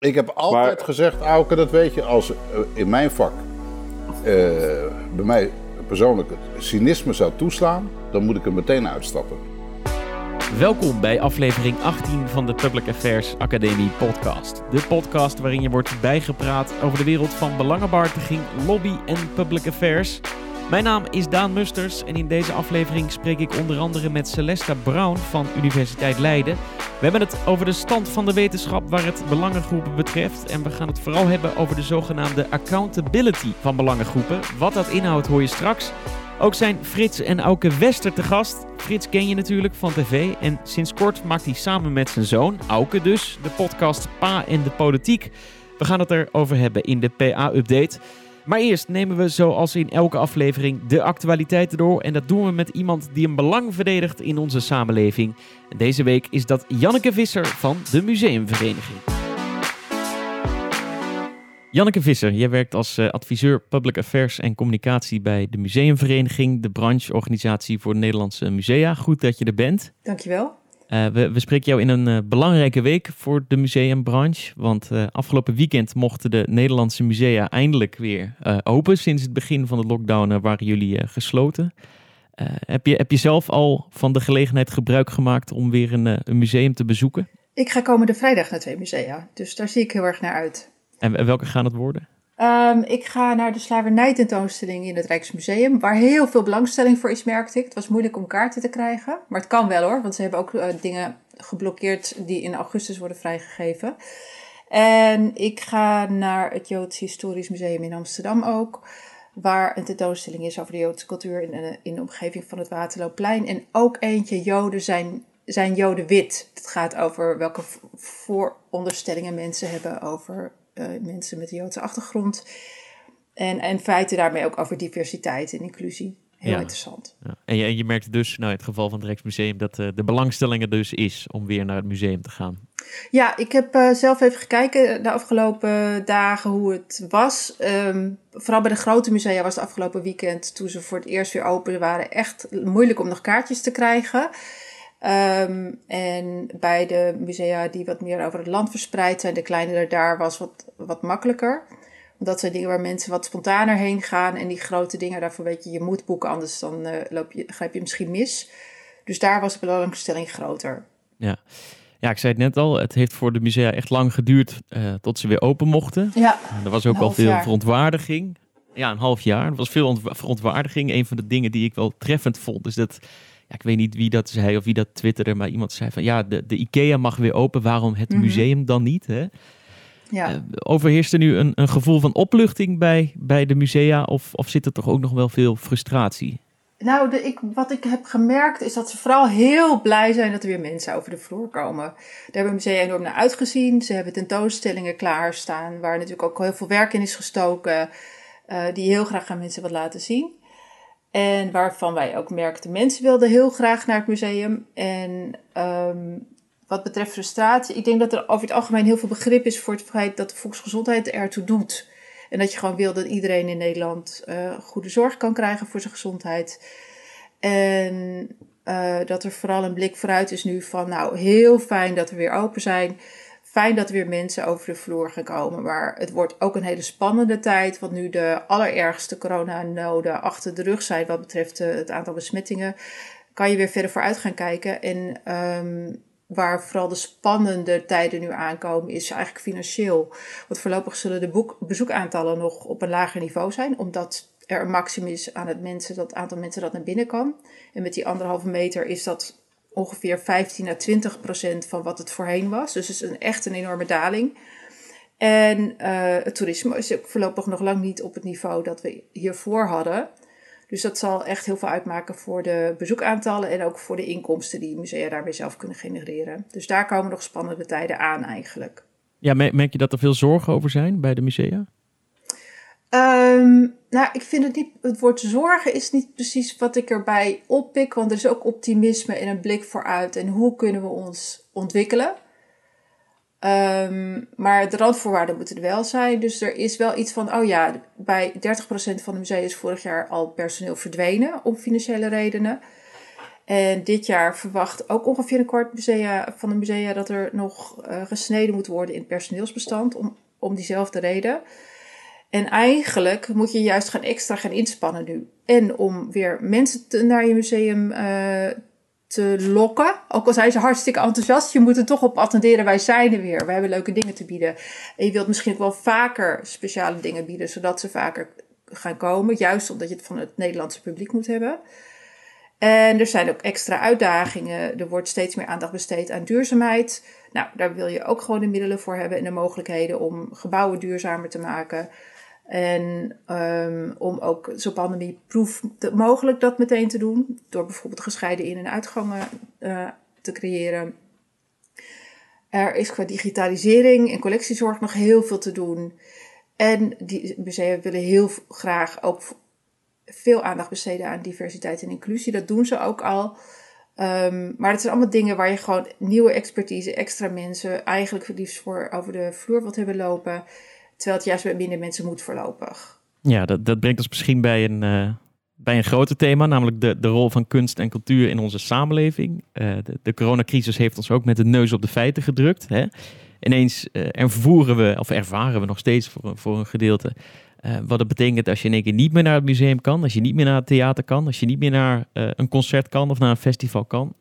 Ik heb altijd Maar- gezegd, Auke, dat weet je, als eh, in mijn vak eh, bij mij persoonlijk het cynisme zou toeslaan, dan moet ik er meteen uitstappen. Welkom bij aflevering 18 van de Public Affairs Academie podcast. De podcast waarin je wordt bijgepraat over de wereld van belangenbehartiging, lobby en public affairs. Mijn naam is Daan Musters en in deze aflevering spreek ik onder andere met Celesta Brown van Universiteit Leiden. We hebben het over de stand van de wetenschap waar het belangengroepen betreft en we gaan het vooral hebben over de zogenaamde accountability van belangengroepen. Wat dat inhoudt hoor je straks. Ook zijn Frits en Auke Wester te gast. Frits ken je natuurlijk van tv en sinds kort maakt hij samen met zijn zoon, Auke dus, de podcast Pa en de Politiek. We gaan het erover hebben in de PA-update. Maar eerst nemen we zoals in elke aflevering de actualiteiten door en dat doen we met iemand die een belang verdedigt in onze samenleving. En deze week is dat Janneke Visser van de Museumvereniging. Janneke Visser, jij werkt als eh, adviseur Public Affairs en Communicatie bij de Museumvereniging, de brancheorganisatie voor de Nederlandse musea. Goed dat je er bent. Dankjewel. Eh, we, we spreken jou in een eh, belangrijke week voor de museumbranche. Want eh, afgelopen weekend mochten de Nederlandse musea eindelijk weer open. Sinds het begin van de lockdown waren jullie gesloten. Heb, je, heb je zelf al van de gelegenheid gebruik gemaakt om weer een, een museum te bezoeken? Ik ga komende vrijdag naar twee musea, dus daar zie ik heel erg naar uit. En welke gaan het worden? Ehm, ik ga naar de slavernij-tentoonstelling in het Rijksmuseum, waar heel veel belangstelling voor is, merkte ik. Het was moeilijk om kaarten te krijgen, maar het kan wel hoor, want ze hebben ook eh, dingen geblokkeerd die in augustus worden vrijgegeven. En ik ga naar het Joods Historisch Museum in Amsterdam ook, waar een tentoonstelling is over de Joodse cultuur in, de- in de omgeving van het Waterloopplein. En ook eentje Joden zijn, zijn Joden wit. Het gaat over welke vooronderstellingen mensen hebben over eh, mensen met een Joodse achtergrond. En en in feite daarmee ook over diversiteit en inclusie. Heel Ja. interessant. Ja. En, je, en je merkt dus, nou in het geval van het Rijksmuseum, dat eh, de belangstelling er dus is om weer naar het museum te gaan. Ja, ik heb eh, zelf even gekeken de afgelopen dagen hoe het was. Ehm, vooral bij de grote musea was het afgelopen weekend, toen ze voor het eerst weer open waren, echt moeilijk om nog kaartjes te krijgen. Ehm, en bij de musea die wat meer over het land verspreid zijn, de kleinere daar, was wat, wat makkelijker. Want dat zijn dingen waar mensen wat spontaner heen gaan. En die grote dingen, daarvoor weet je, je moet boeken, anders dan eh, loop je, grijp je misschien mis. Dus daar was de belangstelling groter. Ja. ja, ik zei het net al, het heeft voor de musea echt lang geduurd eh, tot ze weer open mochten. Ja, Er was ook al veel jaar. verontwaardiging. Ja, een half jaar. Er was veel ont- verontwaardiging. Een van de dingen die ik wel treffend vond, is dat... Ja, ik weet niet wie dat zei of wie dat twitterde, maar iemand zei van... Ja, de, de IKEA mag weer open, waarom het Mhm. museum dan niet? Hè? ja. Eh, overheerst er nu een, een gevoel van opluchting bij, bij de musea? Of, of zit er toch ook nog wel veel frustratie? Nou, de, ik, wat ik heb gemerkt is dat ze vooral heel blij zijn dat er weer mensen over de vloer komen. Daar hebben musea enorm naar uitgezien. Ze hebben tentoonstellingen klaarstaan, waar natuurlijk ook heel veel werk in is gestoken, eh, die heel graag aan mensen willen laten zien. En waarvan wij ook merkten, mensen wilden heel graag naar het museum. En ehm, wat betreft frustratie, ik denk dat er over het algemeen heel veel begrip is voor het feit dat de volksgezondheid ertoe doet. En dat je gewoon wil dat iedereen in Nederland eh, goede zorg kan krijgen voor zijn gezondheid. En eh, dat er vooral een blik vooruit is nu van, nou, heel fijn dat we weer open zijn. Fijn dat er weer mensen over de vloer gaan komen. Maar het wordt ook een hele spannende tijd. Want nu de allerergste coronanoden achter de rug zijn wat betreft eh, het aantal besmettingen, kan je weer verder vooruit gaan kijken. En ehm, waar vooral de spannende tijden nu aankomen, is eigenlijk financieel. Want voorlopig zullen de bezoekaantallen nog op een lager niveau zijn, omdat er een maximum is aan het, mensen, dat aantal mensen dat naar binnen kan. En met die anderhalve meter is dat ongeveer 15 à 20 procent van wat het voorheen was. Dus het is een, echt een enorme daling. En eh, het toerisme is ook voorlopig nog lang niet op het niveau dat we hiervoor hadden. Dus dat zal echt heel veel uitmaken voor de bezoekaantallen en ook voor de inkomsten die musea daarmee zelf kunnen genereren. Dus daar komen nog spannende tijden aan eigenlijk. Ja, me- merk je dat er veel zorgen over zijn bij de musea? Ehm, nou, ik vind het niet. Het woord zorgen is niet precies wat ik erbij oppik. Want er is ook optimisme en een blik vooruit. En hoe kunnen we ons ontwikkelen? Ehm, maar de randvoorwaarden moeten er wel zijn. Dus er is wel iets van. Oh ja, bij 30% van de musea is vorig jaar al personeel verdwenen. om financiële redenen. En dit jaar verwacht ook ongeveer een kwart musea, van de musea dat er nog uh, gesneden moet worden in het personeelsbestand om, om diezelfde reden. En eigenlijk moet je juist gaan extra gaan inspannen nu. En om weer mensen naar je museum uh, te lokken. Ook al zijn ze hartstikke enthousiast, je moet er toch op attenderen. Wij zijn er weer. We hebben leuke dingen te bieden. En je wilt misschien ook wel vaker speciale dingen bieden, zodat ze vaker gaan komen. Juist omdat je het van het Nederlandse publiek moet hebben. En er zijn ook extra uitdagingen. Er wordt steeds meer aandacht besteed aan duurzaamheid. Nou, daar wil je ook gewoon de middelen voor hebben en de mogelijkheden om gebouwen duurzamer te maken. En um, om ook zo pandemieproef mogelijk dat meteen te doen. Door bijvoorbeeld gescheiden in- en uitgangen uh, te creëren. Er is qua digitalisering en collectiezorg nog heel veel te doen. En die musea willen heel graag ook veel aandacht besteden aan diversiteit en inclusie. Dat doen ze ook al. Um, maar het zijn allemaal dingen waar je gewoon nieuwe expertise, extra mensen, eigenlijk liefst voor over de vloer wat hebben lopen. Terwijl het juist bij minder mensen moet voorlopig. Ja, dat, dat brengt ons misschien bij een, uh, bij een groter thema, namelijk de, de rol van kunst en cultuur in onze samenleving. Uh, de, de, coronacrisis heeft ons ook met de neus op de feiten gedrukt. Hè? Ineens uh, ervoeren we, of ervaren we nog steeds voor, voor een gedeelte, wat het betekent als je in één keer niet meer naar het museum kan, als je niet meer naar het theater kan, als je niet meer naar een concert kan of naar een festival kan.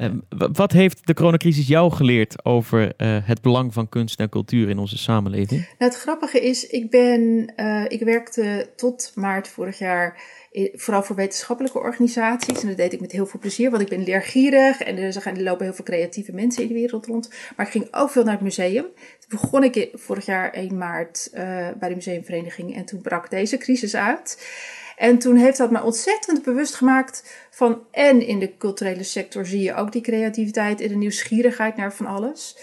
Uh, wat heeft de coronacrisis jou geleerd over uh, het belang van kunst en cultuur in onze samenleving? Het grappige is, ik, ben, uh, ik werkte tot maart vorig jaar vooral voor wetenschappelijke organisaties. En dat deed ik met heel veel plezier, want ik ben leergierig en er, er lopen heel veel creatieve mensen in de wereld rond. Maar ik ging ook veel naar het museum. Toen begon ik vorig jaar 1 maart bij de museumvereniging en toen brak deze crisis uit. En toen heeft dat me ontzettend bewust gemaakt van en in de culturele sector zie je ook die creativiteit en de nieuwsgierigheid naar van alles.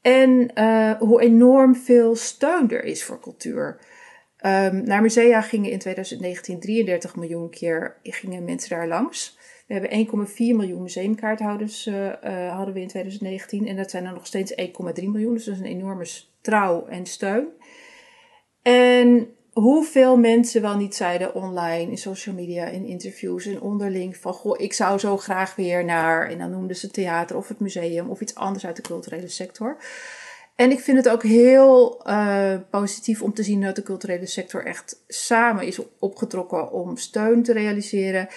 En uh, hoe enorm veel steun er is voor cultuur. Um, naar musea gingen in 2019 33 miljoen keer gingen mensen daar langs. We hebben 1,4 miljoen museumkaarthouders uh, uh, hadden we in 2019 en dat zijn er nog steeds 1,3 miljoen. Dus dat is een enorme trouw en steun. En hoeveel mensen wel niet zeiden online, in social media, in interviews en onderling van goh, ik zou zo graag weer naar, en dan noemden ze theater of het museum of iets anders uit de culturele sector. En ik vind het ook heel uh, positief om te zien dat de culturele sector echt samen is opgetrokken om steun te realiseren.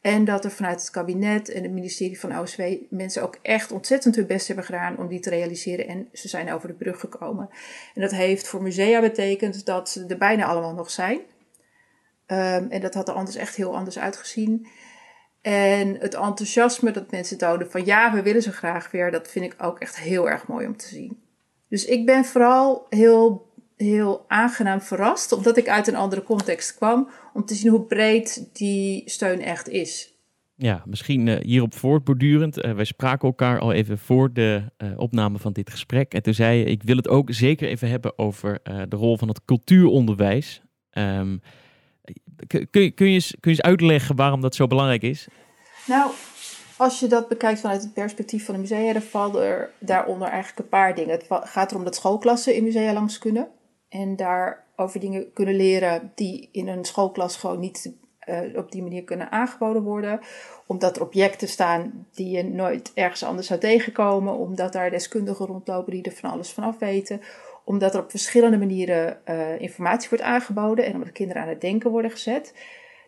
En dat er vanuit het kabinet en het ministerie van OSW mensen ook echt ontzettend hun best hebben gedaan om die te realiseren. En ze zijn over de brug gekomen. En dat heeft voor musea betekend dat ze er bijna allemaal nog zijn. Um, en dat had er anders echt heel anders uitgezien. En het enthousiasme dat mensen tonen van ja, we willen ze graag weer, dat vind ik ook echt heel erg mooi om te zien. Dus ik ben vooral heel heel aangenaam verrast, omdat ik uit een andere context kwam, om te zien hoe breed die steun echt is. Ja, misschien uh, hierop voortbordurend. Uh, wij spraken elkaar al even voor de uh, opname van dit gesprek. En toen zei je, ik wil het ook zeker even hebben over de rol van het cultuuronderwijs. Um, kun, kun, kun, je eens, kun je eens uitleggen waarom dat zo belangrijk is? Nou, als je dat bekijkt vanuit het perspectief van de musea, dan vallen er daaronder eigenlijk een paar dingen. Het gaat erom dat schoolklassen in musea langs kunnen. En daarover dingen kunnen leren die in een schoolklas gewoon niet uh, op die manier kunnen aangeboden worden. Omdat er objecten staan die je nooit ergens anders zou tegenkomen. Omdat daar deskundigen rondlopen die er van alles van af weten. Omdat er op verschillende manieren uh, informatie wordt aangeboden en omdat kinderen aan het denken worden gezet.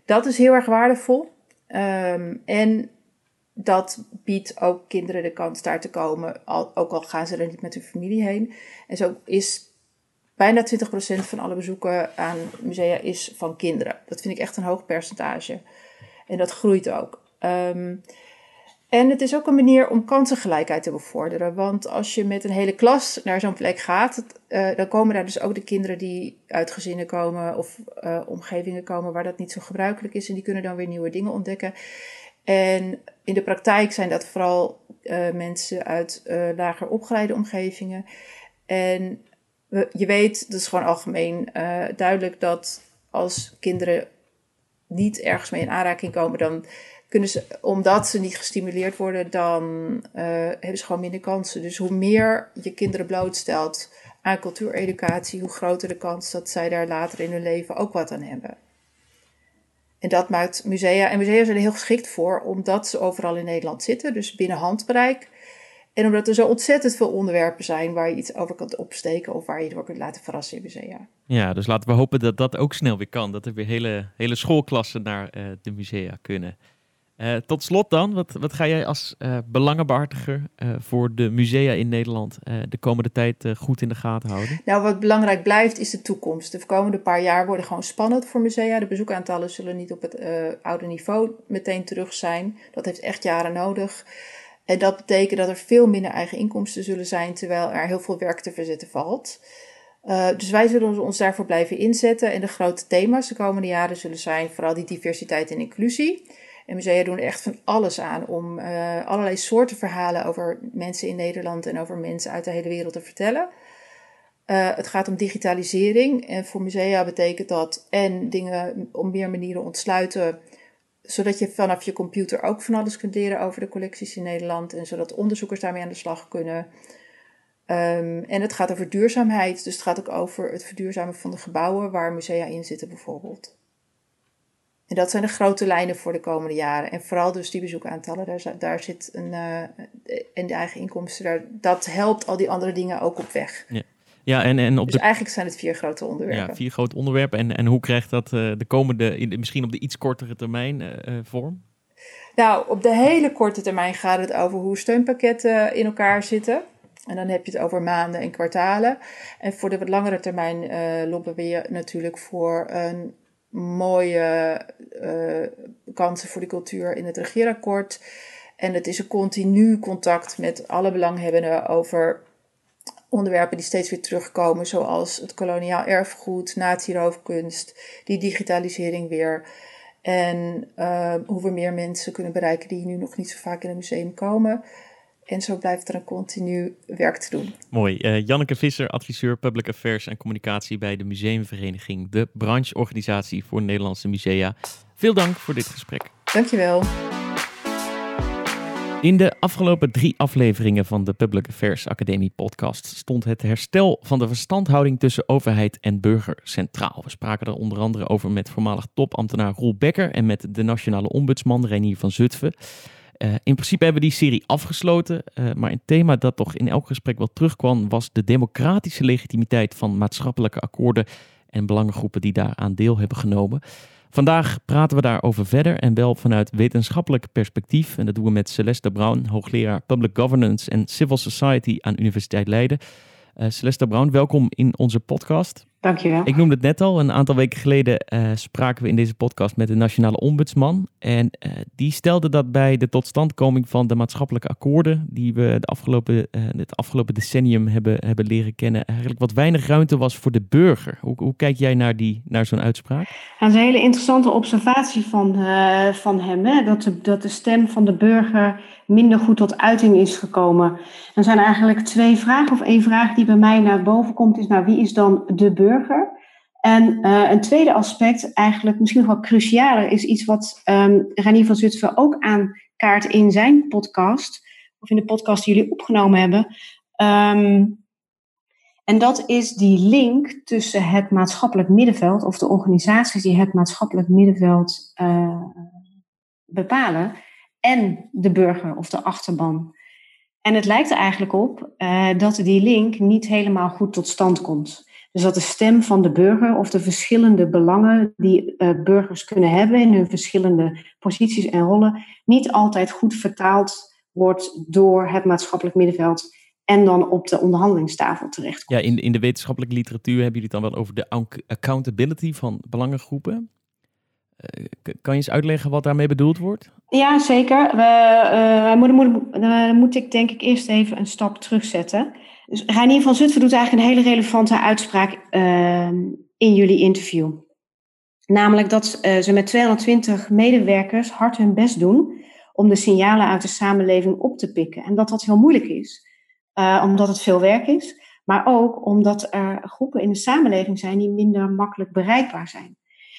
Dat is heel erg waardevol. Um, en dat biedt ook kinderen de kans daar te komen, al, ook al gaan ze er niet met hun familie heen. En zo is bijna 20% van alle bezoeken aan musea is van kinderen. Dat vind ik echt een hoog percentage. En dat groeit ook. Um, en het is ook een manier om kansengelijkheid te bevorderen. Want als je met een hele klas naar zo'n plek gaat, uh, dan komen daar dus ook de kinderen die uit gezinnen komen of uh, omgevingen komen waar dat niet zo gebruikelijk is. En die kunnen dan weer nieuwe dingen ontdekken. En in de praktijk zijn dat vooral uh, mensen uit lager opgeleide omgevingen. En je weet, dat is gewoon algemeen uh, duidelijk, dat als kinderen niet ergens mee in aanraking komen, dan kunnen ze, omdat ze niet gestimuleerd worden, dan uh, hebben ze gewoon minder kansen. Dus hoe meer je kinderen blootstelt aan cultuureducatie, hoe groter de kans dat zij daar later in hun leven ook wat aan hebben. En dat maakt musea. En musea zijn er heel geschikt voor, omdat ze overal in Nederland zitten, dus binnen handbereik. En omdat er zo ontzettend veel onderwerpen zijn waar je iets over kunt opsteken of waar je door kunt laten verrassen in musea. Ja, dus laten we hopen dat dat ook snel weer kan. Dat er weer hele, hele schoolklassen naar uh, de musea kunnen. Uh, tot slot dan, wat, wat ga jij als uh, belangenbehartiger voor de musea in Nederland de komende tijd goed in de gaten houden? Nou, wat belangrijk blijft is de toekomst. De komende paar jaar worden gewoon spannend voor musea. De bezoekaantallen zullen niet op het oude niveau meteen terug zijn. Dat heeft echt jaren nodig. En dat betekent dat er veel minder eigen inkomsten zullen zijn, terwijl er heel veel werk te verzetten valt. Uh, dus wij zullen ons daarvoor blijven inzetten. En de grote thema's de komende jaren zullen zijn vooral die diversiteit en inclusie. En musea doen er echt van alles aan om uh, allerlei soorten verhalen over mensen in Nederland en over mensen uit de hele wereld te vertellen. Uh, het gaat om digitalisering. En voor musea betekent dat en dingen op meer manieren ontsluiten zodat je vanaf je computer ook van alles kunt leren over de collecties in Nederland en zodat onderzoekers daarmee aan de slag kunnen. Um, en het gaat over duurzaamheid, dus het gaat ook over het verduurzamen van de gebouwen waar musea in zitten bijvoorbeeld. En dat zijn de grote lijnen voor de komende jaren. En vooral dus die bezoekaantallen, daar, daar zit een. Uh, en de eigen inkomsten, daar, dat helpt al die andere dingen ook op weg. Ja. Ja, en, en op dus eigenlijk zijn het vier grote onderwerpen. Ja, vier grote onderwerpen. En, en hoe krijgt dat uh, de komende, in, misschien op de iets kortere termijn uh, vorm? Nou, op de hele korte termijn gaat het over hoe steunpakketten in elkaar zitten. En dan heb je het over maanden en kwartalen. En voor de wat langere termijn uh, lopen we je natuurlijk voor een mooie kansen voor de cultuur in het regeerakkoord. En het is een continu contact met alle belanghebbenden over onderwerpen die steeds weer terugkomen, zoals het koloniaal erfgoed, natieroofkunst, die digitalisering weer. En uh, hoe we meer mensen kunnen bereiken die nu nog niet zo vaak in een museum komen. En zo blijft er een continu werk te doen. Mooi. Uh, Janneke Visser, adviseur Public Affairs en Communicatie bij de Museumvereniging, de brancheorganisatie voor Nederlandse musea. Veel dank voor dit gesprek. Dankjewel. In de afgelopen drie afleveringen van de Public Affairs Academie podcast stond het herstel van de verstandhouding tussen overheid en burger centraal. We spraken er onder andere over met voormalig topambtenaar Roel Becker en met de nationale ombudsman Renier van Zutphen. Uh, in principe hebben we die serie afgesloten, uh, maar een thema dat toch in elk gesprek wel terugkwam was de democratische legitimiteit van maatschappelijke akkoorden en belangengroepen die daaraan deel hebben genomen. Vandaag praten we daarover verder en wel vanuit wetenschappelijk perspectief. En dat doen we met Celeste Brown, hoogleraar Public Governance en Civil Society aan Universiteit Leiden. Uh, Celeste Brown, welkom in onze podcast. Dankjewel. Ik noemde het net al, een aantal weken geleden uh, spraken we in deze podcast met de Nationale Ombudsman. En uh, die stelde dat bij de totstandkoming van de maatschappelijke akkoorden, die we de afgelopen, uh, het afgelopen decennium hebben, hebben leren kennen, eigenlijk wat weinig ruimte was voor de burger. Hoe, hoe kijk jij naar, die, naar zo'n uitspraak? dat is een hele interessante observatie van, van hem, hè? Dat, de, dat de stem van de burger minder goed tot uiting is gekomen. Er zijn eigenlijk twee vragen, of één vraag die bij mij naar boven komt, is nou wie is dan de burger? En uh, een tweede aspect, eigenlijk misschien nog wel crucialer, is iets wat um, van Zutphen ook aankaart in zijn podcast, of in de podcast die jullie opgenomen hebben. Um, en dat is die link tussen het maatschappelijk middenveld, of de organisaties die het maatschappelijk middenveld uh, bepalen, en de burger of de achterban. En het lijkt er eigenlijk op uh, dat die link niet helemaal goed tot stand komt. Dus dat de stem van de burger of de verschillende belangen die uh, burgers kunnen hebben in hun verschillende posities en rollen, niet altijd goed vertaald wordt door het maatschappelijk middenveld en dan op de onderhandelingstafel terecht. Ja, in, in de wetenschappelijke literatuur hebben jullie het dan wel over de accountability van belangengroepen. Uh, kan je eens uitleggen wat daarmee bedoeld wordt? Ja, zeker. Moet, moet, uh, moet ik denk ik eerst even een stap terugzetten. Dus Reinier van Zutphen doet eigenlijk een hele relevante uitspraak uh, in jullie interview. Namelijk dat uh, ze met 220 medewerkers hard hun best doen om de signalen uit de samenleving op te pikken. En dat dat heel moeilijk is, uh, omdat het veel werk is, maar ook omdat er groepen in de samenleving zijn die minder makkelijk bereikbaar zijn.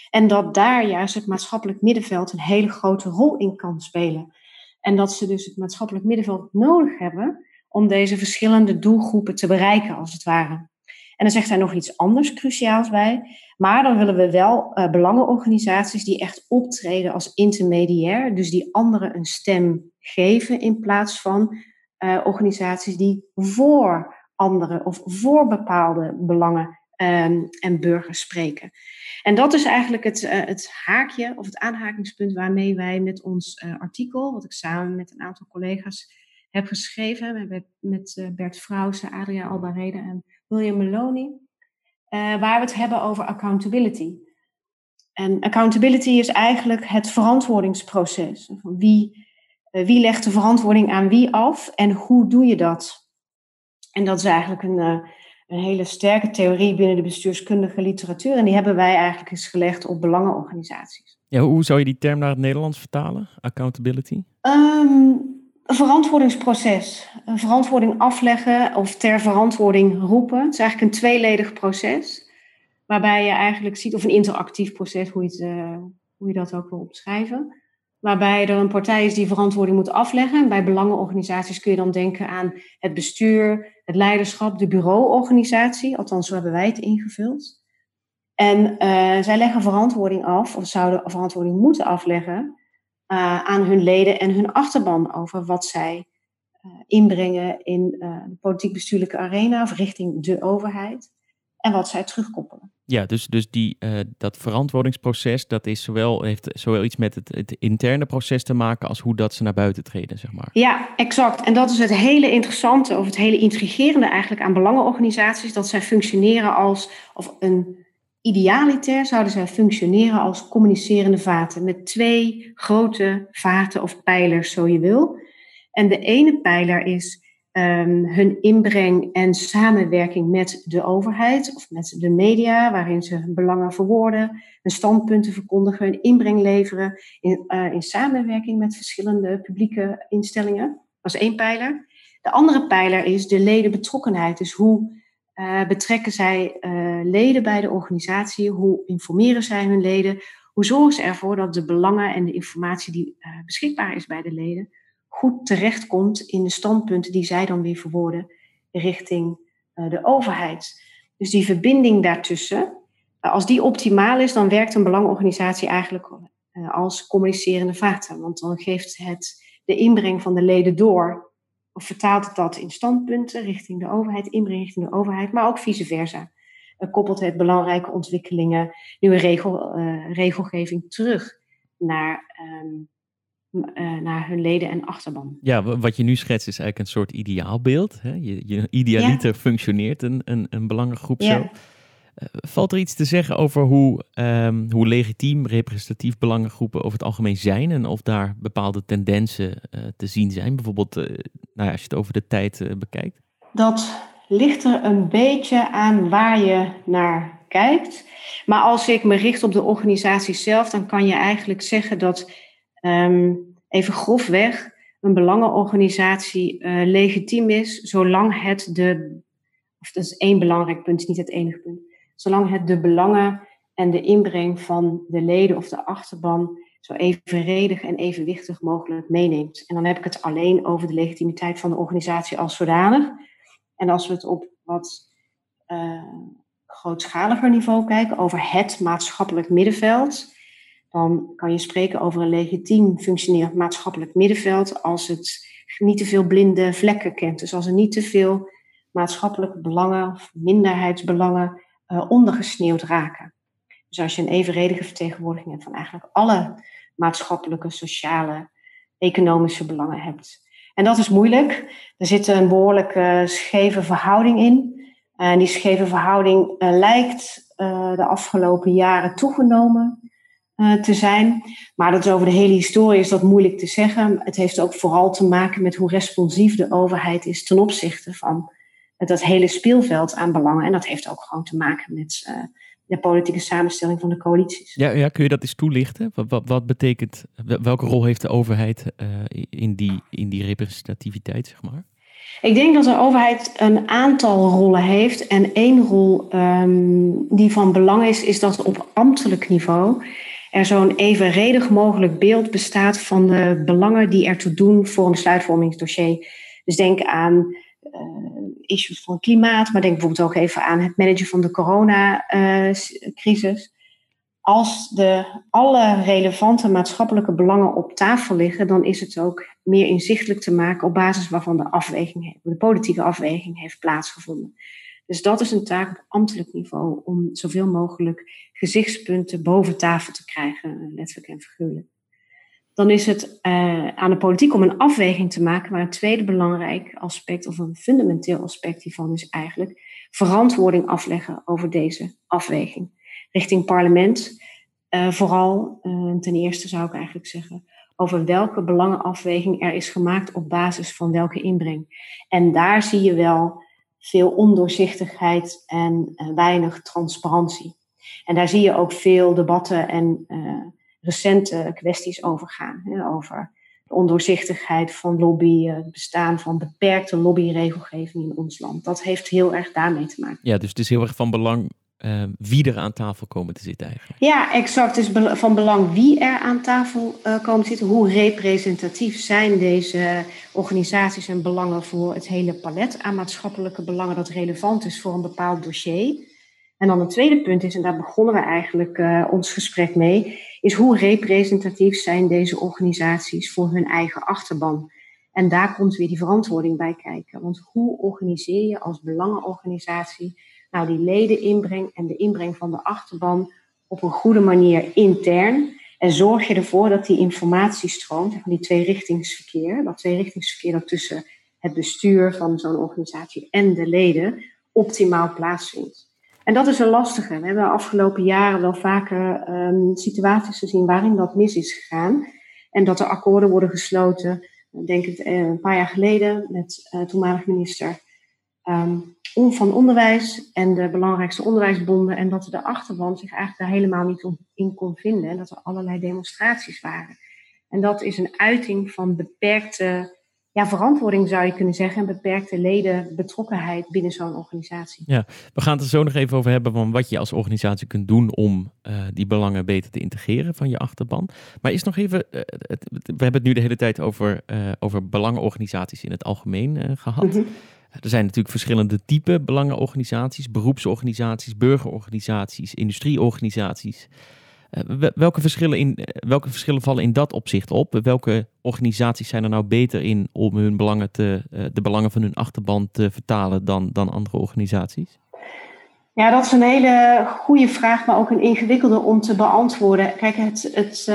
En dat daar juist het maatschappelijk middenveld een hele grote rol in kan spelen. En dat ze dus het maatschappelijk middenveld nodig hebben om deze verschillende doelgroepen te bereiken, als het ware. dan zegt hij nog iets anders cruciaals bij. Maar dan willen we wel uh, belangenorganisaties die echt optreden als intermediair. Dus die anderen een stem geven in plaats van uh, organisaties die voor anderen of voor bepaalde belangen um, en burgers spreken. En dat is eigenlijk het, uh, het, haakje of het aanhakingspunt waarmee wij met ons uh, artikel, wat ik samen met een aantal collega's heb geschreven, hebben met Bert Vrouwse, Adria Albarede en William Maloney, waar we het hebben over accountability. En accountability is eigenlijk het verantwoordingsproces. Wie, wie legt de verantwoording aan wie af en hoe doe je dat? En dat is eigenlijk een, een hele sterke theorie binnen de bestuurskundige literatuur. En die hebben wij eigenlijk eens gelegd op belangenorganisaties. Ja, hoe zou je die term naar het Nederlands vertalen? Accountability? Um, een verantwoordingsproces. Een verantwoording afleggen of ter verantwoording roepen. Het is eigenlijk een tweeledig proces. Waarbij je eigenlijk ziet, of een interactief proces, hoe je, het, uh, hoe je dat ook wil opschrijven. Waarbij er een partij is die verantwoording moet afleggen. Bij belangenorganisaties kun je dan denken aan het bestuur, het leiderschap, de bureauorganisatie. Althans, zo hebben wij het ingevuld. En uh, zij leggen verantwoording af, of zouden verantwoording moeten afleggen, uh, aan hun leden en hun achterban over wat zij uh, inbrengen in de politiek-bestuurlijke arena of richting de overheid en wat zij terugkoppelen. Ja, dus, dus die, uh, dat verantwoordingsproces, dat is zowel, heeft zowel iets met het, het, interne proces te maken als hoe dat ze naar buiten treden, zeg maar. Ja, exact. En dat is het hele interessante of het hele intrigerende eigenlijk aan belangenorganisaties, dat zij functioneren als, of een idealiter zouden zij functioneren als communicerende vaten met twee grote vaten of pijlers, zo je wil. En de ene pijler is um, hun inbreng en samenwerking met de overheid of met de media, waarin ze hun belangen verwoorden, hun standpunten verkondigen, hun inbreng leveren in, uh, in samenwerking met verschillende publieke instellingen. Dat is één pijler. De andere pijler is de ledenbetrokkenheid. Dus hoe uh, betrekken zij uh, leden bij de organisatie? Hoe informeren zij hun leden? Hoe zorgen ze ervoor dat de belangen en de informatie die beschikbaar is bij de leden goed terechtkomt in de standpunten die zij dan weer verwoorden richting uh, de overheid. Dus die verbinding daartussen, uh, als die optimaal is, dan werkt een belangenorganisatie eigenlijk uh, als communicerende vaten. Want dan geeft het de inbreng van de leden door, of vertaalt het dat in standpunten richting de overheid, inbreng richting de overheid, maar ook vice versa. koppelt het belangrijke ontwikkelingen, nieuwe regel, regelgeving terug naar um, uh, naar hun leden en achterban. Ja, wat je nu schetst is eigenlijk een soort ideaalbeeld. Hè? Je, je idealiter ja. functioneert een, een, een belangengroep ja. zo. Uh, valt er iets te zeggen over hoe, um, hoe legitiem representatief belangengroepen over het algemeen zijn en of daar bepaalde tendensen uh, te zien zijn? Bijvoorbeeld nou ja, als je het over de tijd bekijkt. Dat ligt er een beetje aan waar je naar kijkt. Maar als ik me richt op de organisatie zelf, dan kan je eigenlijk zeggen dat um, even grofweg een belangenorganisatie uh, legitiem is, zolang het de, of dat is één belangrijk punt, niet het enige punt, zolang het de belangen en de inbreng van de leden of de achterban zo evenredig en evenwichtig mogelijk meeneemt. En dan heb ik het alleen over de legitimiteit van de organisatie als zodanig. En als we het op wat uh, grootschaliger niveau kijken, over het maatschappelijk middenveld, dan kan je spreken over een legitiem functionerend maatschappelijk middenveld als het niet te veel blinde vlekken kent. Dus als er niet te veel maatschappelijke belangen of minderheidsbelangen uh, ondergesneeuwd raken. Dus als je een evenredige vertegenwoordiging hebt van eigenlijk alle maatschappelijke, sociale, economische belangen hebt. En dat is moeilijk. Er zit een behoorlijk scheve verhouding in. En die scheve verhouding uh, lijkt uh, de afgelopen jaren toegenomen. Uh, te zijn. Maar dat is over de hele historie is dat moeilijk te zeggen. Het heeft ook vooral te maken met hoe responsief de overheid is ten opzichte van dat hele speelveld aan belangen. En dat heeft ook gewoon te maken met uh, de politieke samenstelling van de coalities. Ja, ja kun je dat eens toelichten? Wat, wat, wat betekent, welke rol heeft de overheid uh, in, die, in die representativiteit, zeg maar? Ik denk dat de overheid een aantal rollen heeft. En één rol um, die van belang is, is dat op ambtelijk niveau er zo'n evenredig mogelijk beeld bestaat van de belangen die ertoe doen voor een besluitvormingsdossier. Dus denk aan issues van klimaat, maar denk bijvoorbeeld ook even aan het managen van de coronacrisis. Als de, alle relevante maatschappelijke belangen op tafel liggen, dan is het ook meer inzichtelijk te maken op basis waarvan de afweging, de politieke afweging heeft plaatsgevonden. Dus dat is een taak op ambtelijk niveau om zoveel mogelijk gezichtspunten boven tafel te krijgen, letterlijk en figuurlijk. Dan is het uh, aan de politiek om een afweging te maken, maar een tweede belangrijk aspect, of een fundamenteel aspect hiervan, is eigenlijk verantwoording afleggen over deze afweging. Richting parlement, uh, vooral uh, ten eerste zou ik eigenlijk zeggen, over welke belangenafweging er is gemaakt op basis van welke inbreng. En daar zie je wel veel ondoorzichtigheid en weinig transparantie. En daar zie je ook veel debatten en uh, recente kwesties over gaan. Hè, over de ondoorzichtigheid van lobby, het bestaan van beperkte lobbyregelgeving in ons land. Dat heeft heel erg daarmee te maken. Ja, dus het is heel erg van belang uh, wie er aan tafel komen te zitten eigenlijk. Ja, exact. Het is van belang wie er aan tafel uh, komen te zitten. Hoe representatief zijn deze organisaties en belangen voor het hele palet aan maatschappelijke belangen dat relevant is voor een bepaald dossier. En dan een tweede punt is, en daar begonnen we eigenlijk uh, ons gesprek mee, is hoe representatief zijn deze organisaties voor hun eigen achterban. En daar komt weer die verantwoording bij kijken. Want hoe organiseer je als belangenorganisatie nou die leden inbreng en de inbreng van de achterban op een goede manier intern. En zorg je ervoor dat die informatie stroomt, van die tweerichtingsverkeer, dat tweerichtingsverkeer dat tussen het bestuur van zo'n organisatie en de leden optimaal plaatsvindt. En dat is een lastige. We hebben de afgelopen jaren wel vaker um, situaties gezien waarin dat mis is gegaan. En dat er akkoorden worden gesloten, denk ik een paar jaar geleden, met uh, toenmalig minister um, van onderwijs en de belangrijkste onderwijsbonden. En dat de achterban zich eigenlijk daar helemaal niet in kon vinden. En dat er allerlei demonstraties waren. En dat is een uiting van beperkte ja, verantwoording, zou je kunnen zeggen. En beperkte ledenbetrokkenheid binnen zo'n organisatie. Ja, we gaan het er zo nog even over hebben van wat je als organisatie kunt doen om uh, die belangen beter te integreren van je achterban. Maar is nog even, uh, het, we hebben het nu de hele tijd over, uh, over belangenorganisaties in het algemeen gehad. Mm -hmm. Er zijn natuurlijk verschillende typen belangenorganisaties, beroepsorganisaties, burgerorganisaties, industrieorganisaties. Uh, welke, verschillen in, welke verschillen vallen in dat opzicht op? Welke organisaties zijn er nou beter in om hun belangen te, uh, de belangen van hun achterban te vertalen dan, dan andere organisaties? Ja, dat is een hele goede vraag, maar ook een ingewikkelde om te beantwoorden. Kijk, het, het,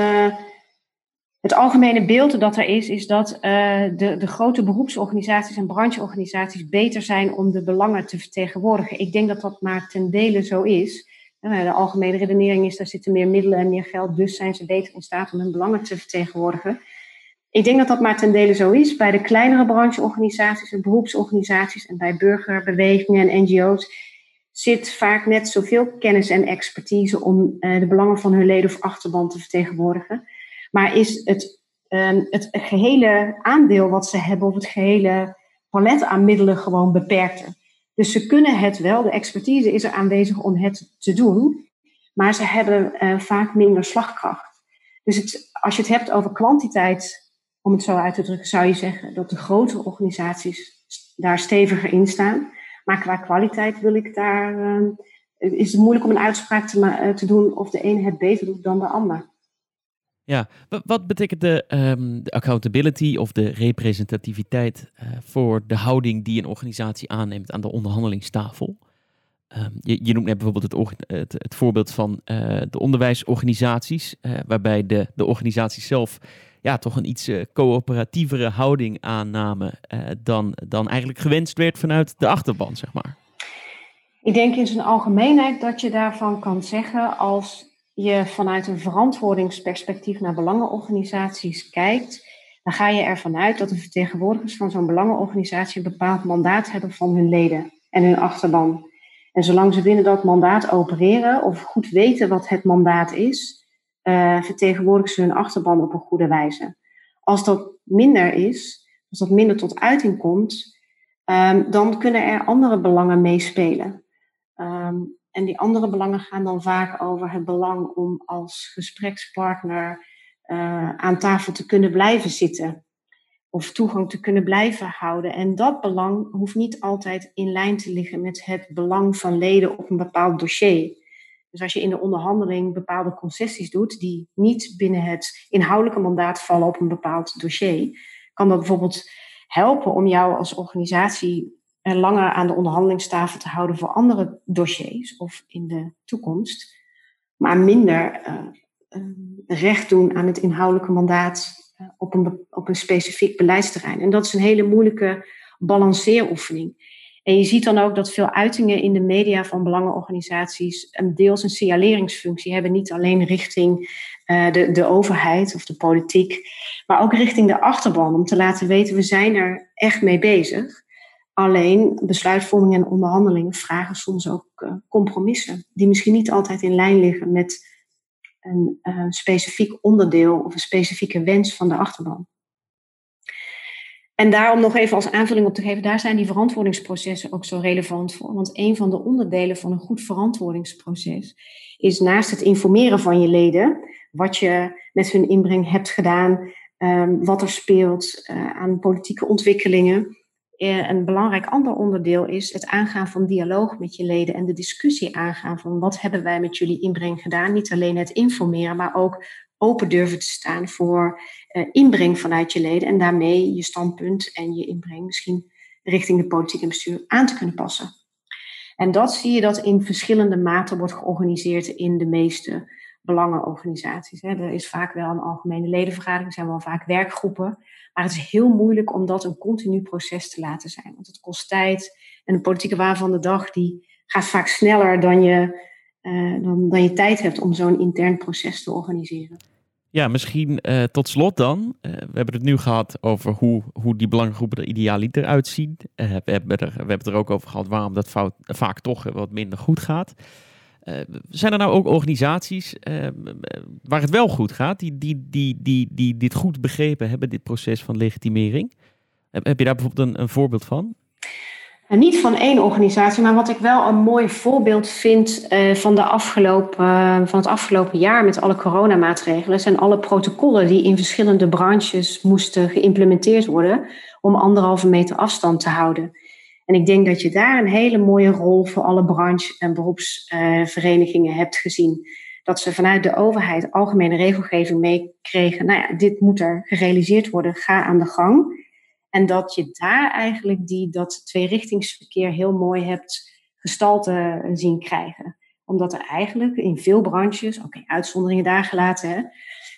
het algemene beeld dat er is, is dat de, de grote beroepsorganisaties en brancheorganisaties beter zijn om de belangen te vertegenwoordigen. Ik denk dat dat maar ten dele zo is. De algemene redenering is, daar zitten meer middelen en meer geld, dus zijn ze beter in staat om hun belangen te vertegenwoordigen. Ik denk dat dat maar ten dele zo is. Bij de kleinere brancheorganisaties en beroepsorganisaties en bij burgerbewegingen en NGO's zit vaak net zoveel kennis en expertise om uh, de belangen van hun leden of achterban te vertegenwoordigen. Maar is het, um, het gehele aandeel wat ze hebben, of het gehele palet aan middelen gewoon beperkter. Dus ze kunnen het wel, de expertise is er aanwezig om het te doen, maar ze hebben uh, vaak minder slagkracht. Dus het, als je het hebt over kwantiteit, om het zo uit te drukken, zou je zeggen dat de grotere organisaties daar steviger in staan. Maar qua kwaliteit wil ik daar, uh, is het moeilijk om een uitspraak te, uh, te doen of de ene het beter doet dan de ander. Ja, wat betekent de, um, de, accountability of de representativiteit uh, voor de houding die een organisatie aanneemt aan de onderhandelingstafel? Um, je, je, noemt net bijvoorbeeld het, het, het voorbeeld van uh, de onderwijsorganisaties, uh, waarbij de, de organisaties zelf ja, toch een iets coöperatievere houding aannamen dan, dan eigenlijk gewenst werd vanuit de achterban, zeg maar. Ik denk in zijn algemeenheid dat je daarvan kan zeggen als je vanuit een verantwoordingsperspectief naar belangenorganisaties kijkt, dan ga je ervan uit dat de vertegenwoordigers van zo'n belangenorganisatie een bepaald mandaat hebben van hun leden en hun achterban. En zolang ze binnen dat mandaat opereren of goed weten wat het mandaat is, uh, vertegenwoordigen ze hun achterban op een goede wijze. Als dat minder is, als dat minder tot uiting komt, um, dan kunnen er andere belangen meespelen. Um, en die andere belangen gaan dan vaak over het belang om als gesprekspartner uh, aan tafel te kunnen blijven zitten. of toegang te kunnen blijven houden. En dat belang hoeft niet altijd in lijn te liggen met het belang van leden op een bepaald dossier. Dus als je in de onderhandeling bepaalde concessies doet die niet binnen het inhoudelijke mandaat vallen op een bepaald dossier, kan dat bijvoorbeeld helpen om jou als organisatie langer aan de onderhandelingstafel te houden voor andere dossiers of in de toekomst, maar minder uh, recht doen aan het inhoudelijke mandaat uh, op, een, op een specifiek beleidsterrein. En dat is een hele moeilijke balanceeroefening. En je ziet dan ook dat veel uitingen in de media van belangenorganisaties een deels een signaleringsfunctie hebben, niet alleen richting de, de overheid of de politiek, maar ook richting de achterban, om te laten weten we zijn er echt mee bezig. Alleen besluitvorming en onderhandelingen vragen soms ook uh, compromissen, die misschien niet altijd in lijn liggen met een uh, specifiek onderdeel of een specifieke wens van de achterban. En daarom nog even als aanvulling op te geven, daar zijn die verantwoordingsprocessen ook zo relevant voor. Want een van de onderdelen van een goed verantwoordingsproces is naast het informeren van je leden, wat je met hun inbreng hebt gedaan, um, wat er speelt uh, aan politieke ontwikkelingen. Uh, een belangrijk ander onderdeel is het aangaan van dialoog met je leden en de discussie aangaan van wat hebben wij met jullie inbreng gedaan. Niet alleen het informeren, maar ook open durven te staan voor uh, inbreng vanuit je leden en daarmee je standpunt en je inbreng misschien richting de politiek en bestuur aan te kunnen passen. En dat zie je dat in verschillende maten wordt georganiseerd in de meeste belangenorganisaties. Er is vaak wel een algemene ledenvergadering, er zijn wel vaak werkgroepen, maar het is heel moeilijk om dat een continu proces te laten zijn. Want het kost tijd en de politieke waan van de dag die gaat vaak sneller dan je, uh, dan, dan je tijd hebt om zo'n intern proces te organiseren. Ja, misschien uh, tot slot dan. Uh, we hebben het nu gehad over hoe, hoe die belangengroepen er idealiter uitzien. We, hebben er, we hebben het er ook over gehad waarom dat fout, vaak toch wat minder goed gaat. Zijn er nou ook organisaties waar het wel goed gaat, die, die, die, die, die dit goed begrepen hebben, dit proces van legitimering? Heb, je daar bijvoorbeeld een, voorbeeld van? En niet van één organisatie, maar wat ik wel een mooi voorbeeld vind van, de afgelopen, van het afgelopen jaar met alle coronamaatregelen, zijn alle protocollen die in verschillende branches moesten geïmplementeerd worden om anderhalve meter afstand te houden. En ik denk dat je daar een hele mooie rol voor alle branche- en beroepsverenigingen hebt gezien. Dat ze vanuit de overheid algemene regelgeving meekregen. Nou ja, dit moet er gerealiseerd worden, ga aan de gang. En dat je daar eigenlijk die, dat tweerichtingsverkeer heel mooi hebt gestalte zien krijgen. Omdat er eigenlijk in veel branches, oké, uitzonderingen daar gelaten, hè,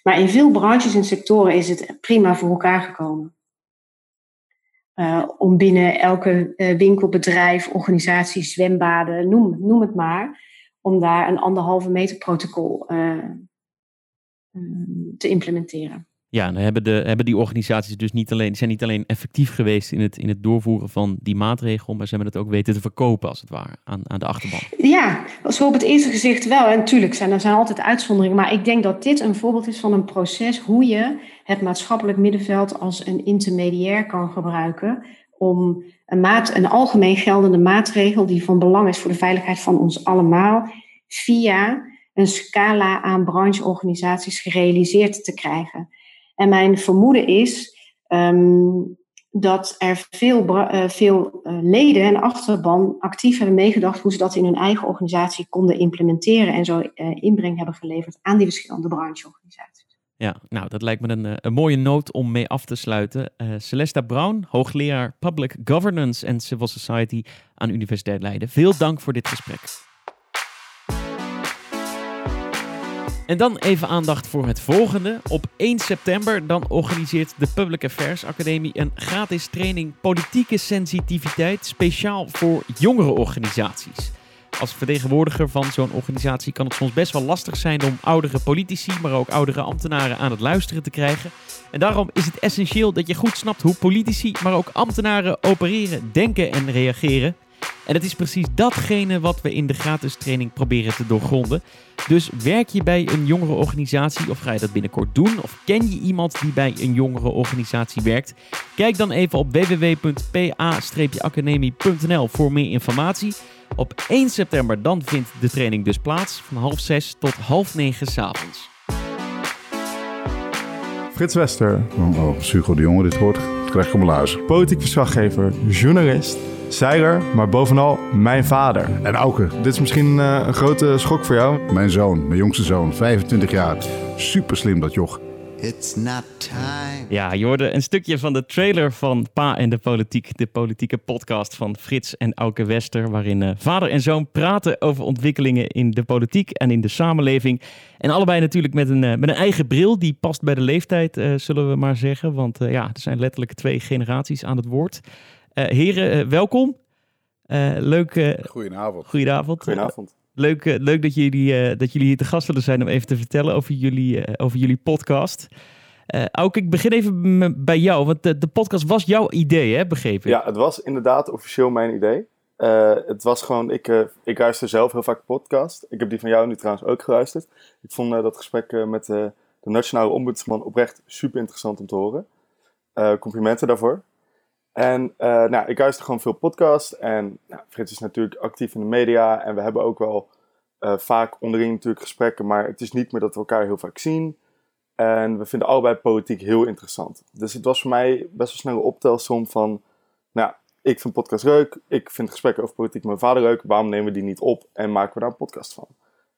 maar in veel branches en sectoren is het prima voor elkaar gekomen. Uh, om binnen elke uh, winkelbedrijf, organisatie, zwembaden, noem, noem het maar, om daar een anderhalve meter protocol uh, te implementeren. Ja, dan hebben, de, hebben die organisaties dus niet alleen, zijn niet alleen effectief geweest in het, in het doorvoeren van die maatregel, maar ze hebben het ook weten te verkopen, als het ware, aan, aan de achterban. Ja, zo op het eerste gezicht wel. En natuurlijk zijn er zijn altijd uitzonderingen, maar ik denk dat dit een voorbeeld is van een proces hoe je het maatschappelijk middenveld als een intermediair kan gebruiken om een, maat, een algemeen geldende maatregel die van belang is voor de veiligheid van ons allemaal, via een scala aan brancheorganisaties gerealiseerd te krijgen. En mijn vermoeden is um, dat er veel, uh, veel uh, leden en achterban actief hebben meegedacht hoe ze dat in hun eigen organisatie konden implementeren en zo uh, inbreng hebben geleverd aan die verschillende brancheorganisaties. Ja, nou, dat lijkt me een, een mooie noot om mee af te sluiten. Celesta Brown, hoogleraar Public Governance en Civil Society aan Universiteit Leiden. Veel dank voor dit gesprek. En dan even aandacht voor het volgende. Op 1 september dan organiseert de Public Affairs Academie een gratis training politieke sensitiviteit speciaal voor jongere organisaties. Als vertegenwoordiger van zo'n organisatie kan het soms best wel lastig zijn om oudere politici, maar ook oudere ambtenaren aan het luisteren te krijgen. En daarom is het essentieel dat je goed snapt hoe politici, maar ook ambtenaren opereren, denken en reageren. En het is precies datgene wat we in de gratis training proberen te doorgronden. Dus werk je bij een jongere organisatie of ga je dat binnenkort doen? Of ken je iemand die bij een jongere organisatie werkt? Kijk dan even op www.pa-academie.nl voor meer informatie. Op 1 september dan vindt de training dus plaats van half zes tot half negen s'avonds. Frits Wester. Oh, Hugo de Jonge dit hoort. Terecht kom luisteren. Politiek verslaggever, journalist, zeiler, maar bovenal mijn vader. En Auke, Dit is misschien eh, een grote schok voor jou. mijn zoon, mijn jongste zoon, 25 jaar. Super slim dat joch. It's not time. Ja, je hoorde een stukje van de trailer van Pa en de Politiek, de politieke podcast van Frits en Auke Wester, waarin eh, vader en zoon praten over ontwikkelingen in de politiek en in de samenleving. En allebei natuurlijk met een, eh, met een eigen bril, die past bij de leeftijd, eh, zullen we maar zeggen. Want eh, ja, er zijn letterlijk twee generaties aan het woord. Eh, heren, welkom. Eh, leuk, eh Goedenavond. goedenavond. Goedenavond. Leuk, eh, leuk dat, jullie, eh, dat jullie hier te gast willen zijn om even te vertellen over jullie, eh, over jullie podcast. Eh Auke, ik begin even bij jou, want de, de podcast was jouw idee, hè, begrepen? Ja, het was inderdaad officieel mijn idee. Het was gewoon, ik, ik luister zelf heel vaak podcast. Ik heb die van jou nu trouwens ook geluisterd. Ik vond dat gesprek met de Nationale Ombudsman oprecht super interessant om te horen. Complimenten daarvoor. En eh, nou, ik luister gewoon veel podcast. En nou, Frits is natuurlijk actief in de media. En we hebben ook wel eh, vaak onderling natuurlijk gesprekken. Maar het is niet meer dat we elkaar heel vaak zien. En we vinden allebei politiek heel interessant. Dus het was voor mij best wel snel een optelsom van... Nou, ik vind podcast leuk. Ik vind gesprekken over politiek met mijn vader leuk. Waarom nemen we die niet op en maken we daar een podcast van?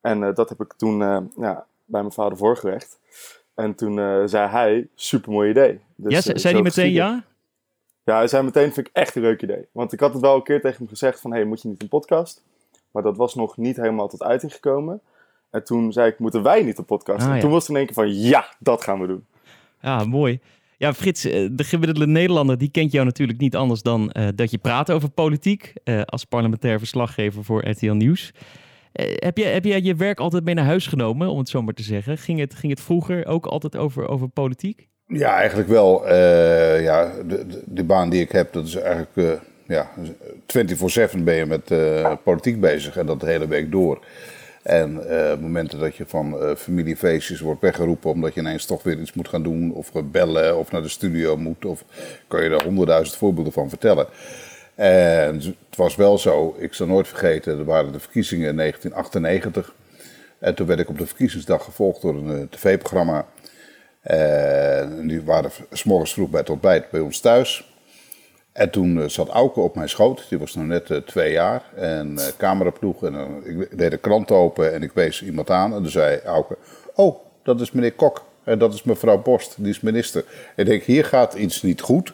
En eh, dat heb ik toen ja, bij mijn vader voorgelegd. En toen zei hij, super mooi idee. Dus, ja, zei hij meteen ja? Ja, hij zei meteen, vind ik echt een leuk idee. Want ik had het wel een keer tegen hem gezegd van, hey, moet je niet een podcast? Maar dat was nog niet helemaal tot uiting gekomen. En toen zei ik, moeten wij niet een podcast? Ah, en ja. toen was het in één keer van, ja, dat gaan we doen. Ja, mooi. Ja, Frits, eh, de gemiddelde Nederlander die kent jou natuurlijk niet anders dan eh, dat je praat over politiek eh, als parlementair verslaggever voor RTL Nieuws. Heb, je, heb jij je werk altijd mee naar huis genomen, om het zo maar te zeggen? Ging het, ging het vroeger ook altijd over, over politiek? Ja, eigenlijk wel. Eh, ja, de, de, baan die ik heb, dat is eigenlijk eh ja, 24-7 ben je met eh, politiek bezig en dat de hele week door. En momenten dat je van familiefeestjes wordt weggeroepen omdat je ineens toch weer iets moet gaan doen, of bellen, of naar de studio moet, of kan je daar honderdduizend voorbeelden van vertellen. En het was wel zo, ik zal nooit vergeten, er waren de verkiezingen in 1998. En toen werd ik op de verkiezingsdag gevolgd door een tv-programma. En die waren s morgens vroeg bij het ontbijt bij ons thuis. En toen eh, zat Auke op mijn schoot. Die was nog net eh, twee jaar. En cameraploeg. En eh, ik deed de krant open en ik wees iemand aan. En toen zei Auke, oh, dat is meneer Kok. En dat is mevrouw Borst, die is minister. Ik denk, hier gaat iets niet goed.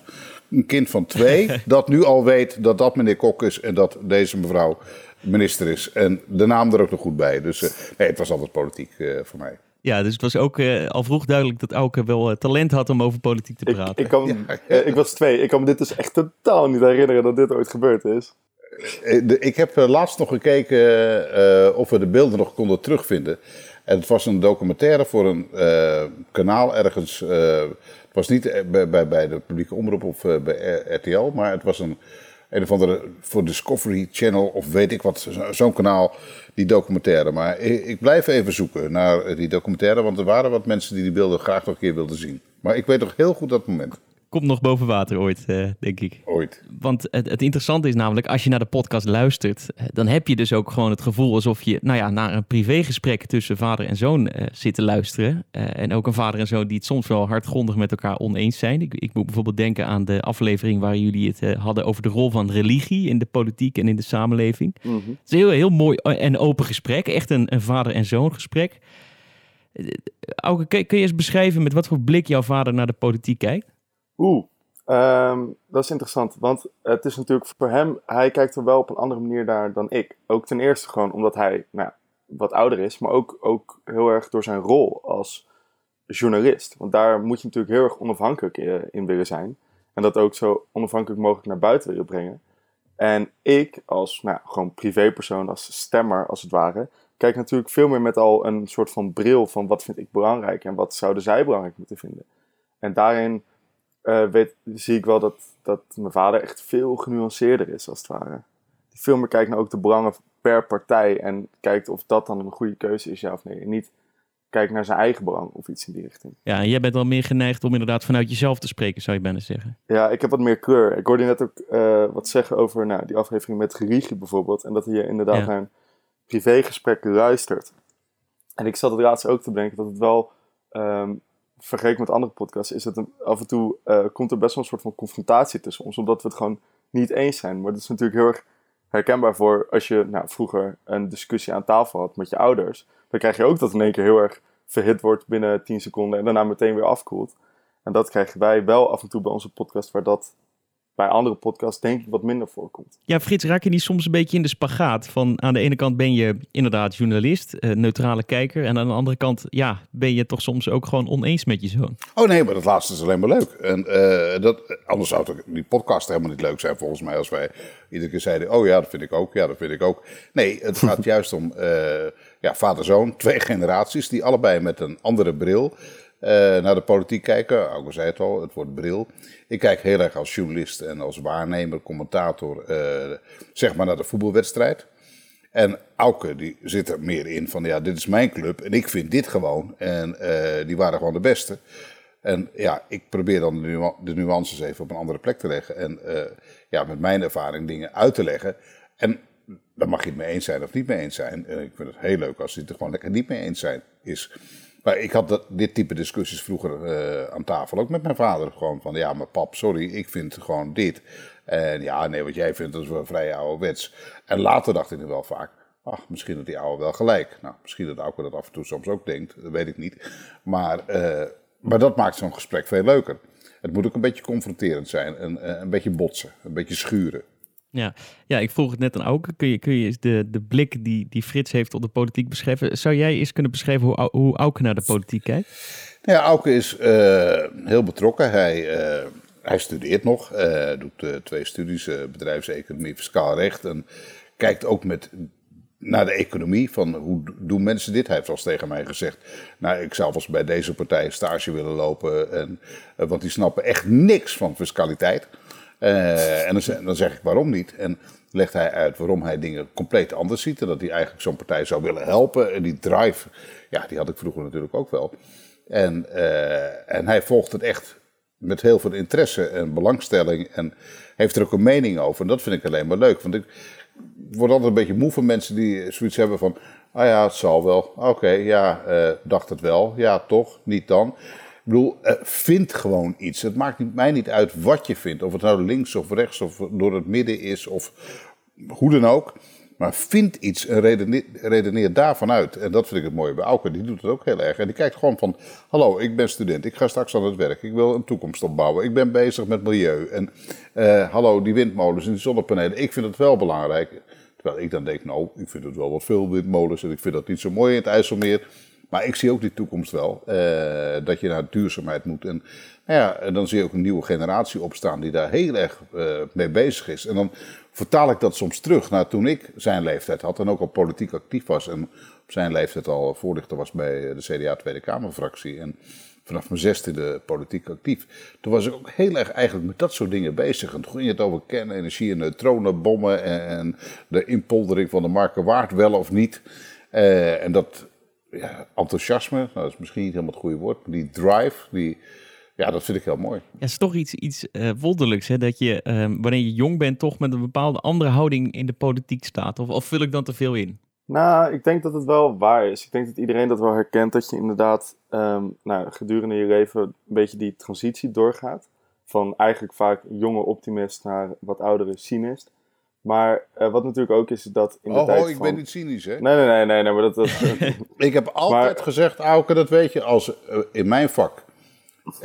Een kind van twee dat nu al weet dat dat meneer Kok is en dat deze mevrouw minister is. En de naam er ook nog goed bij. Dus nee, het was altijd politiek voor mij. Ja, dus het was ook eh, al vroeg duidelijk dat Auke wel eh, talent had om over politiek te praten. ik, kan, eh, ik was twee. Ik kan me dit dus echt totaal niet herinneren dat dit ooit gebeurd is. Eh, Ik heb laatst nog gekeken eh, of we de beelden nog konden terugvinden. En het was een documentaire voor een eh, kanaal ergens. eh, het was niet bij, bij, bij de publieke omroep of bij RTL, maar het was een, een of andere voor Discovery Channel of weet ik wat, zo- zo'n kanaal, die documentaire. Maar ik, ik blijf even zoeken naar die documentaire, want er waren wat mensen die die beelden graag nog een keer wilden zien. Maar ik weet nog heel goed dat moment, Komt nog boven water ooit, eh, denk ik. ooit. Want het, het interessante is namelijk, als je naar de podcast luistert, eh, dan heb je dus ook gewoon het gevoel alsof je nou ja, naar een privégesprek tussen vader en zoon eh, zit te luisteren. En ook een vader en zoon die het soms wel hardgrondig met elkaar oneens zijn. Ik, ik moet bijvoorbeeld denken aan de aflevering waar jullie het hadden over de rol van religie in de politiek en in de samenleving. Mhm. Het is een heel, heel mooi en open gesprek, echt een, een vader en zoon gesprek. Auke, kun je eens beschrijven met wat voor blik jouw vader naar de politiek kijkt? Oeh, ehm, dat is interessant. Want het is natuurlijk voor hem, hij kijkt er wel op een andere manier naar dan ik. Ook ten eerste gewoon omdat hij nou, wat ouder is, maar ook, ook heel erg door zijn rol als journalist. Want daar moet je natuurlijk heel erg onafhankelijk eh, in willen zijn. En dat ook zo onafhankelijk mogelijk naar buiten willen brengen. En ik als nou, gewoon privépersoon, als stemmer als het ware, kijk natuurlijk veel meer met al een soort van bril van wat vind ik belangrijk en wat zouden zij belangrijk moeten vinden. En daarin eh, weet, zie ik wel dat, dat mijn vader echt veel genuanceerder is, als het ware. Die veel meer kijkt naar ook de belangen per partij en kijkt of dat dan een goede keuze is, ja of nee. En niet kijkt naar zijn eigen belang of iets in die richting. Ja, en jij bent wel meer geneigd om inderdaad vanuit jezelf te spreken, zou je bijna zeggen. Ja, ik heb wat meer kleur. Ik hoorde net ook eh, wat zeggen over nou, die aflevering met religie bijvoorbeeld. En dat je inderdaad Ja. naar een privégesprek luistert. En ik zat het laatst ook te bedenken dat het wel... ehm, vergeleken met andere podcasts, is het af en toe uh, komt er best wel een soort van confrontatie tussen ons, omdat we het gewoon niet eens zijn. Maar dat is natuurlijk heel erg herkenbaar voor als je nou, vroeger een discussie aan tafel had met je ouders. Dan krijg je ook dat in één keer heel erg verhit wordt binnen 10 seconden en daarna meteen weer afkoelt. En dat krijgen wij wel af en toe bij onze podcast, waar dat bij andere podcasts denk ik wat minder voorkomt. Ja, Frits, raak je niet soms een beetje in de spagaat? Van aan de ene kant ben je inderdaad journalist, uh, neutrale kijker. En aan de andere kant, ja, ben je toch soms ook gewoon oneens met je zoon? Oh nee, maar dat laatste is alleen maar leuk. En uh, dat, anders zou het, die podcast helemaal niet leuk zijn volgens mij. Als wij iedere keer zeiden, oh ja, dat vind ik ook, ja, dat vind ik ook. Nee, het gaat juist om uh, ja, vader-zoon, twee generaties die allebei met een andere bril uh, naar de politiek kijken. Auke zei het al, het wordt bril. Ik kijk heel erg als journalist en als waarnemer, commentator, uh, zeg maar naar de voetbalwedstrijd. En Auke die zit er meer in van ja, dit is mijn club en ik vind dit gewoon. En uh, die waren gewoon de beste. En ja, ik probeer dan de, nuances even op een andere plek te leggen. En ja, met mijn ervaring dingen uit te leggen. En daar mag je het mee eens zijn of niet mee eens zijn. En ik vind het heel leuk als je het er gewoon lekker niet mee eens zijn is. Ik had dat, dit type discussies vroeger uh, aan tafel, ook met mijn vader. Gewoon van, ja, maar pap, sorry, ik vind gewoon dit. En ja, nee, wat jij vindt, dat is wel vrij ouderwets. En later dacht ik er wel vaak, ach, misschien had die oude wel gelijk. Nou, misschien dat Auke dat af en toe soms ook denkt, dat weet ik niet. Maar, uh, maar dat maakt zo'n gesprek veel leuker. Het moet ook een beetje confronterend zijn, en, uh, een beetje botsen, een beetje schuren. Ja. ja, ik vroeg het net aan Auke. Kun je, kun je de, de blik die, die Frits heeft op de politiek beschrijven? Zou jij eens kunnen beschrijven hoe, hoe Auke naar de politiek kijkt? Ja, Auke is uh, heel betrokken. Hij, uh, hij studeert nog, uh, doet twee studies, bedrijfseconomie, fiscaal recht. En kijkt ook met naar de economie, van hoe doen mensen dit? Hij heeft eens tegen mij gezegd, nou ik zou eens bij deze partij stage willen lopen, en, want die snappen echt niks van fiscaliteit. Uh, en dan, dan, zeg ik waarom niet. En legt hij uit waarom hij dingen compleet anders ziet. En dat hij eigenlijk zo'n partij zou willen helpen. En die drive, ja, die had ik vroeger natuurlijk ook wel. En, uh, en hij volgt het echt met heel veel interesse en belangstelling. En heeft er ook een mening over. En dat vind ik alleen maar leuk. Want ik word altijd een beetje moe van mensen die zoiets hebben van... Ah ja, het zal wel. Oké, ja, uh, dacht het wel. Ja, toch, niet dan. Bedoel, uh, vind gewoon iets. Het maakt mij niet uit wat je vindt. Of het nou links of rechts of door het midden is of hoe dan ook. Maar vind iets en redeneer, redeneer daarvan uit. En dat vind ik het mooie bij Auken. Die doet het ook heel erg. En die kijkt gewoon van... Hallo, ik ben student. Ik ga straks aan het werk. Ik wil een toekomst opbouwen. Ik ben bezig met milieu. En uh, hallo, die windmolens en die zonnepanelen. Ik vind het wel belangrijk. Terwijl ik dan denk, nou, ik vind het wel wat veel windmolens. En ik vind dat niet zo mooi in het IJsselmeer. Maar ik zie ook die toekomst wel. Uh, dat je naar duurzaamheid moet. En, nou ja, en dan zie je ook een nieuwe generatie opstaan die daar heel erg uh, mee bezig is. En dan vertaal ik dat soms terug naar toen ik zijn leeftijd had. En ook al politiek actief was. En op zijn leeftijd al voorlichter was bij de CDA Tweede Kamerfractie. En vanaf mijn zestiende politiek actief. Toen was ik ook heel erg eigenlijk met dat soort dingen bezig. En toen ging het over kernenergie en neutronenbommen. En, de inpoldering van de marken waard wel of niet. Uh, en dat ja, enthousiasme, nou, dat is misschien niet helemaal het goede woord, maar die drive, die, ja, dat vind ik heel mooi. Ja, het is toch iets, iets uh, wonderlijks, hè? dat je, uh, wanneer je jong bent, toch met een bepaalde andere houding in de politiek staat. Of, of vul ik dan te veel in? Nou, ik denk dat het wel waar is. Ik denk dat iedereen dat wel herkent, dat je inderdaad um, nou, gedurende je leven een beetje die transitie doorgaat. Van eigenlijk vaak jonge optimist naar wat oudere cynist. Maar uh, wat natuurlijk ook is, dat in de oh, tijd Oh, ik van... ben niet cynisch, hè? Nee, nee, nee, nee, nee maar dat... dat ik heb altijd maar... gezegd, Auke, dat weet je, als uh, in mijn vak uh,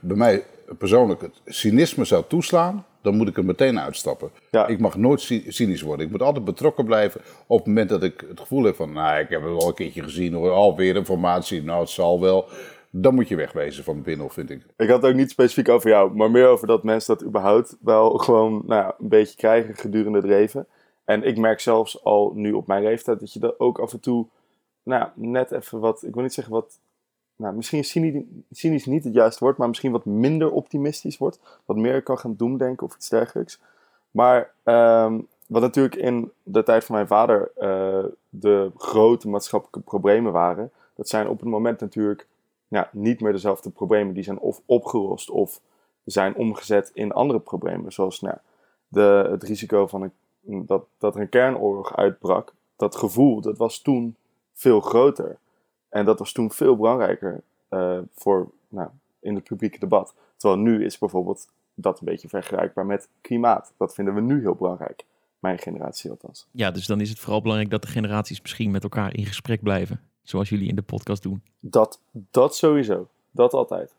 bij mij persoonlijk het cynisme zou toeslaan, dan moet ik er meteen uitstappen. Ja. Ik mag nooit cynisch worden. Ik moet altijd betrokken blijven op het moment dat ik het gevoel heb van, nou, ik heb het al een keertje gezien, hoor, alweer informatie, nou, het zal wel dan moet je wegwezen van binnen, vind ik. Ik had het ook niet specifiek over jou, maar meer over dat mensen dat überhaupt wel gewoon nou ja, een beetje krijgen gedurende het leven. En ik merk zelfs al nu op mijn leeftijd dat je er ook af en toe nou, net even wat, ik wil niet zeggen wat, nou, misschien cynisch, cynisch niet het juiste woord, maar misschien wat minder optimistisch wordt. Wat meer kan gaan doemdenken of iets dergelijks. Maar um, wat natuurlijk in de tijd van mijn vader uh, de grote maatschappelijke problemen waren, dat zijn op het moment natuurlijk ja, niet meer dezelfde problemen. Die zijn of opgelost of zijn omgezet in andere problemen. Zoals nou, de, het risico van dat, dat er een kernoorlog uitbrak. Dat gevoel, dat was toen veel groter. En dat was toen veel belangrijker eh, voor, nou, in het publieke debat. Terwijl nu is bijvoorbeeld dat een beetje vergelijkbaar met klimaat. Dat vinden we nu heel belangrijk. Mijn generatie althans. Ja, dus dan is het vooral belangrijk dat de generaties misschien met elkaar in gesprek blijven. Zoals jullie in de podcast doen. Dat, dat sowieso. Dat altijd.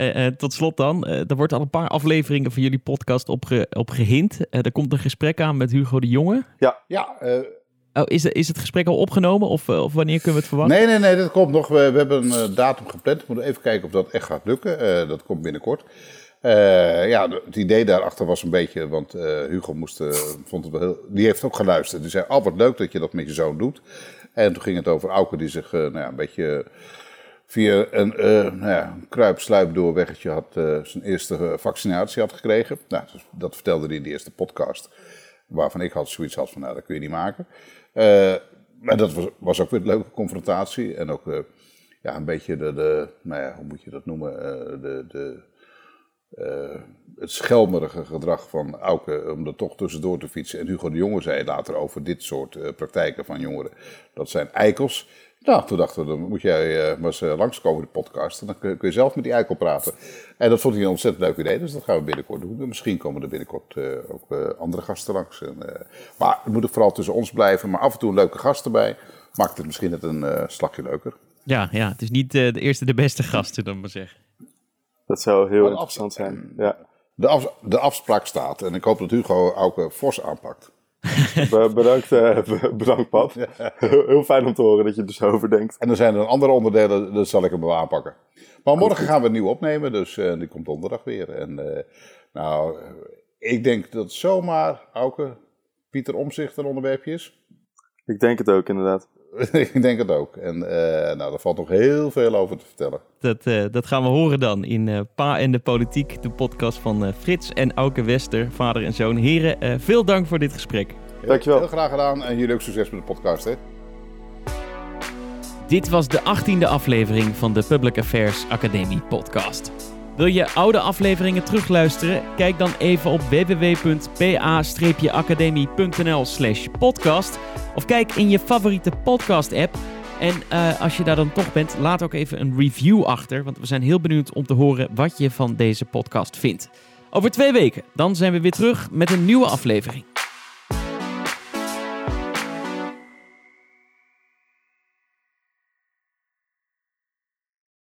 Uh, uh, tot slot dan, uh, er wordt al een paar afleveringen van jullie podcast op, ge, op gehind. er komt een gesprek aan met Hugo de Jonge. Ja. Ja, oh, is, is het gesprek al opgenomen of, of wanneer kunnen we het verwachten? Nee, nee, nee, dat komt nog. We, we hebben een datum gepland. We moeten even kijken of dat echt gaat lukken. dat komt binnenkort. ja, het idee daarachter was een beetje, want Hugo moest, vond het wel heel, die heeft ook geluisterd. Die zei, oh wat leuk dat je dat met je zoon doet. En toen ging het over Auke die zich nou ja, een beetje via een, uh, nou ja, kruip-sluip doorweggetje had uh, zijn eerste vaccinatie had gekregen. Nou, dat vertelde hij in de eerste podcast. Waarvan ik had zoiets had van, nou, dat kun je niet maken. Maar dat was, was ook weer een leuke confrontatie. En ook ja, een beetje de, de, nou ja, hoe moet je dat noemen? de, de, het schelmerige gedrag van Auke om er toch tussendoor te fietsen. En Hugo de Jonge zei later over dit soort praktijken van jongeren. Dat zijn eikels. Nou, toen dachten we, dan moet jij uh, maar eens langskomen in de podcast. En dan kun, je zelf met die eikel praten. En dat vond hij een ontzettend leuk idee, dus dat gaan we binnenkort doen. Misschien komen er binnenkort ook andere gasten langs. En, maar het moet ook vooral tussen ons blijven. Maar af en toe een leuke gast erbij. Maakt het misschien net een slagje leuker. Ja, ja, het is niet de eerste de beste gasten, dan maar zeggen. Dat zou heel interessant zijn, ja. De, af, de afspraak staat en ik hoop dat Hugo ook fors aanpakt. bedankt, uh, bedankt pap. Heel fijn om te horen dat je er zo over denkt. En er zijn er andere onderdelen, dat zal ik hem wel aanpakken. Maar morgen gaan we het nieuw opnemen, dus uh, die komt donderdag weer. En uh, nou, ik denk dat zomaar, Auke, Pieter Omzicht een onderwerpje is. Ik denk het ook, inderdaad. ik denk het ook. En nou, er valt nog heel veel over te vertellen. Dat, dat gaan we horen dan in Pa en de Politiek, de podcast van Frits en Auke Wester, vader en zoon. Heren, veel dank voor dit gesprek. Dankjewel. Heel graag gedaan en jullie ook succes met de podcast. Hè? Dit was de achttiende aflevering van de Public Affairs Academie podcast. Wil je oude afleveringen terugluisteren? Kijk dan even op www.pa-academie.nl slash podcast of kijk in je favoriete podcast app. En uh, als je daar dan toch bent, laat ook even een review achter, want we zijn heel benieuwd om te horen wat je van deze podcast vindt. Over twee weken, dan zijn we weer terug met een nieuwe aflevering.